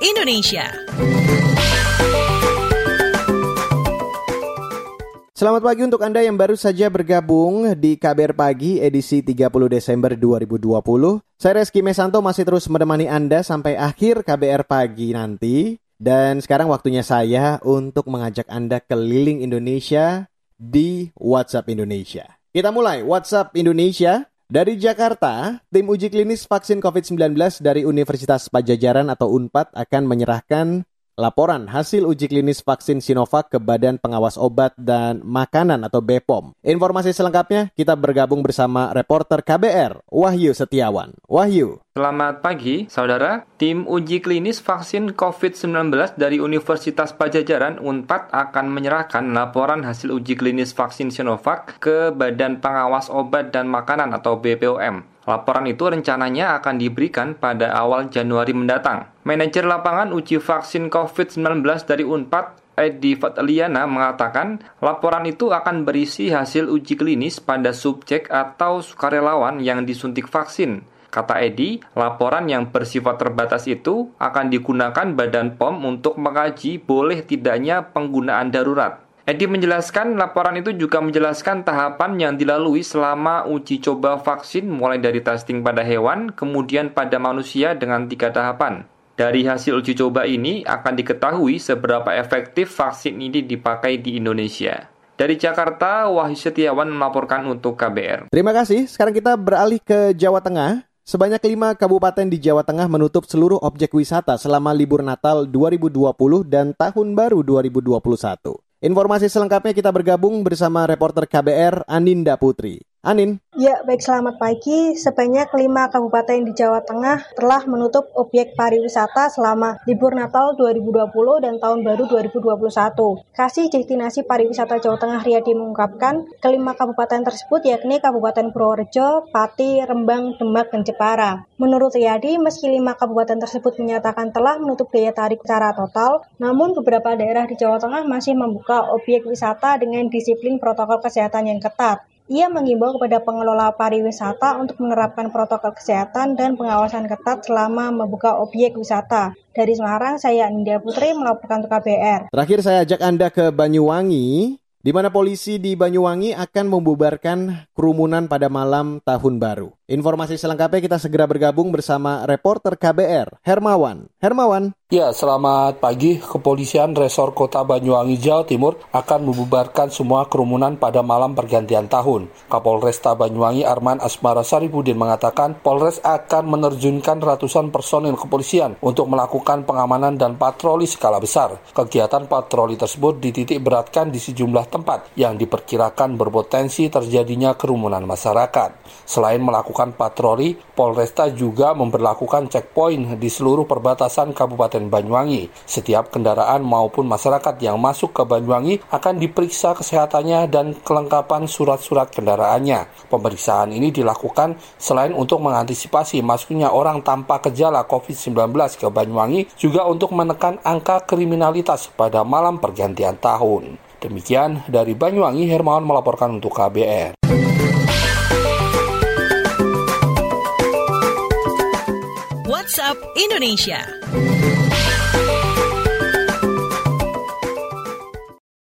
Indonesia. Selamat pagi untuk Anda yang baru saja bergabung di KBR Pagi edisi 30 Desember 2020. Saya Reski Mesanto masih terus menemani Anda sampai akhir KBR Pagi nanti. Dan sekarang waktunya saya untuk mengajak Anda keliling Indonesia di WhatsApp Indonesia. Kita mulai WhatsApp Indonesia. Dari Jakarta, tim uji klinis vaksin COVID-19 dari Universitas Pajajaran atau UNPAD akan menyerahkan laporan hasil uji klinis vaksin Sinovac ke Badan Pengawas Obat dan Makanan atau BPOM. Informasi selengkapnya kita bergabung bersama reporter KBR Wahyu Setiawan. Wahyu. Selamat pagi, saudara. Tim uji klinis vaksin COVID-19 dari Universitas Pajajaran UNPAD akan menyerahkan laporan hasil uji klinis vaksin Sinovac ke Badan Pengawas Obat dan Makanan atau BPOM. Laporan itu rencananya akan diberikan pada awal Januari mendatang. Manajer lapangan uji vaksin COVID-19 dari UNPAD, Edi Fataliana mengatakan laporan itu akan berisi hasil uji klinis pada subjek atau sukarelawan yang disuntik vaksin. Kata Edi, laporan yang bersifat terbatas itu akan digunakan Badan POM untuk mengkaji boleh tidaknya penggunaan darurat. Edi menjelaskan laporan itu juga menjelaskan tahapan yang dilalui selama uji coba vaksin mulai dari testing pada hewan, kemudian pada manusia dengan tiga tahapan. Dari hasil uji coba ini akan diketahui seberapa efektif vaksin ini dipakai di Indonesia. Dari Jakarta, Wahyu Setiawan melaporkan untuk KBR. Terima kasih. Sekarang kita beralih ke Jawa Tengah. Sebanyak lima kabupaten di Jawa Tengah menutup seluruh objek wisata selama libur Natal 2020 dan Tahun Baru 2021. Informasi selengkapnya kita bergabung bersama reporter KBR Aninda Putri. Anin. Ya, baik selamat pagi. Sebanyak lima kabupaten di Jawa Tengah telah menutup objek pariwisata selama libur Natal 2020 dan Tahun Baru 2021. Kasih Destinasi Pariwisata Jawa Tengah Riyadi mengungkapkan, kelima kabupaten tersebut yakni Kabupaten Purworejo, Pati, Rembang, Demak, dan Jepara. Menurut Riyadi, meski lima kabupaten tersebut menyatakan telah menutup daya tarik secara total, namun beberapa daerah di Jawa Tengah masih membuka objek wisata dengan disiplin protokol kesehatan yang ketat. Ia mengimbau kepada pengelola pariwisata untuk menerapkan protokol kesehatan dan pengawasan ketat selama membuka objek wisata. Dari Semarang, saya India Putri melaporkan untuk KBR. Terakhir saya ajak Anda ke Banyuwangi, di mana polisi di Banyuwangi akan membubarkan kerumunan pada malam tahun baru. Informasi selengkapnya kita segera bergabung bersama reporter KBR, Hermawan. Hermawan. Ya, selamat pagi. Kepolisian Resor Kota Banyuwangi, Jawa Timur akan membubarkan semua kerumunan pada malam pergantian tahun. Kapolresta Banyuwangi Arman Asmara Saripudin mengatakan Polres akan menerjunkan ratusan personil kepolisian untuk melakukan pengamanan dan patroli skala besar. Kegiatan patroli tersebut dititik beratkan di sejumlah tempat yang diperkirakan berpotensi terjadinya kerumunan masyarakat. Selain melakukan patroli, Polresta juga memperlakukan checkpoint di seluruh perbatasan Kabupaten Banyuwangi. Setiap kendaraan maupun masyarakat yang masuk ke Banyuwangi akan diperiksa kesehatannya dan kelengkapan surat-surat kendaraannya. Pemeriksaan ini dilakukan selain untuk mengantisipasi masuknya orang tanpa gejala COVID-19 ke Banyuwangi, juga untuk menekan angka kriminalitas pada malam pergantian tahun. Demikian dari Banyuwangi, Hermawan melaporkan untuk KBR. WhatsApp Indonesia.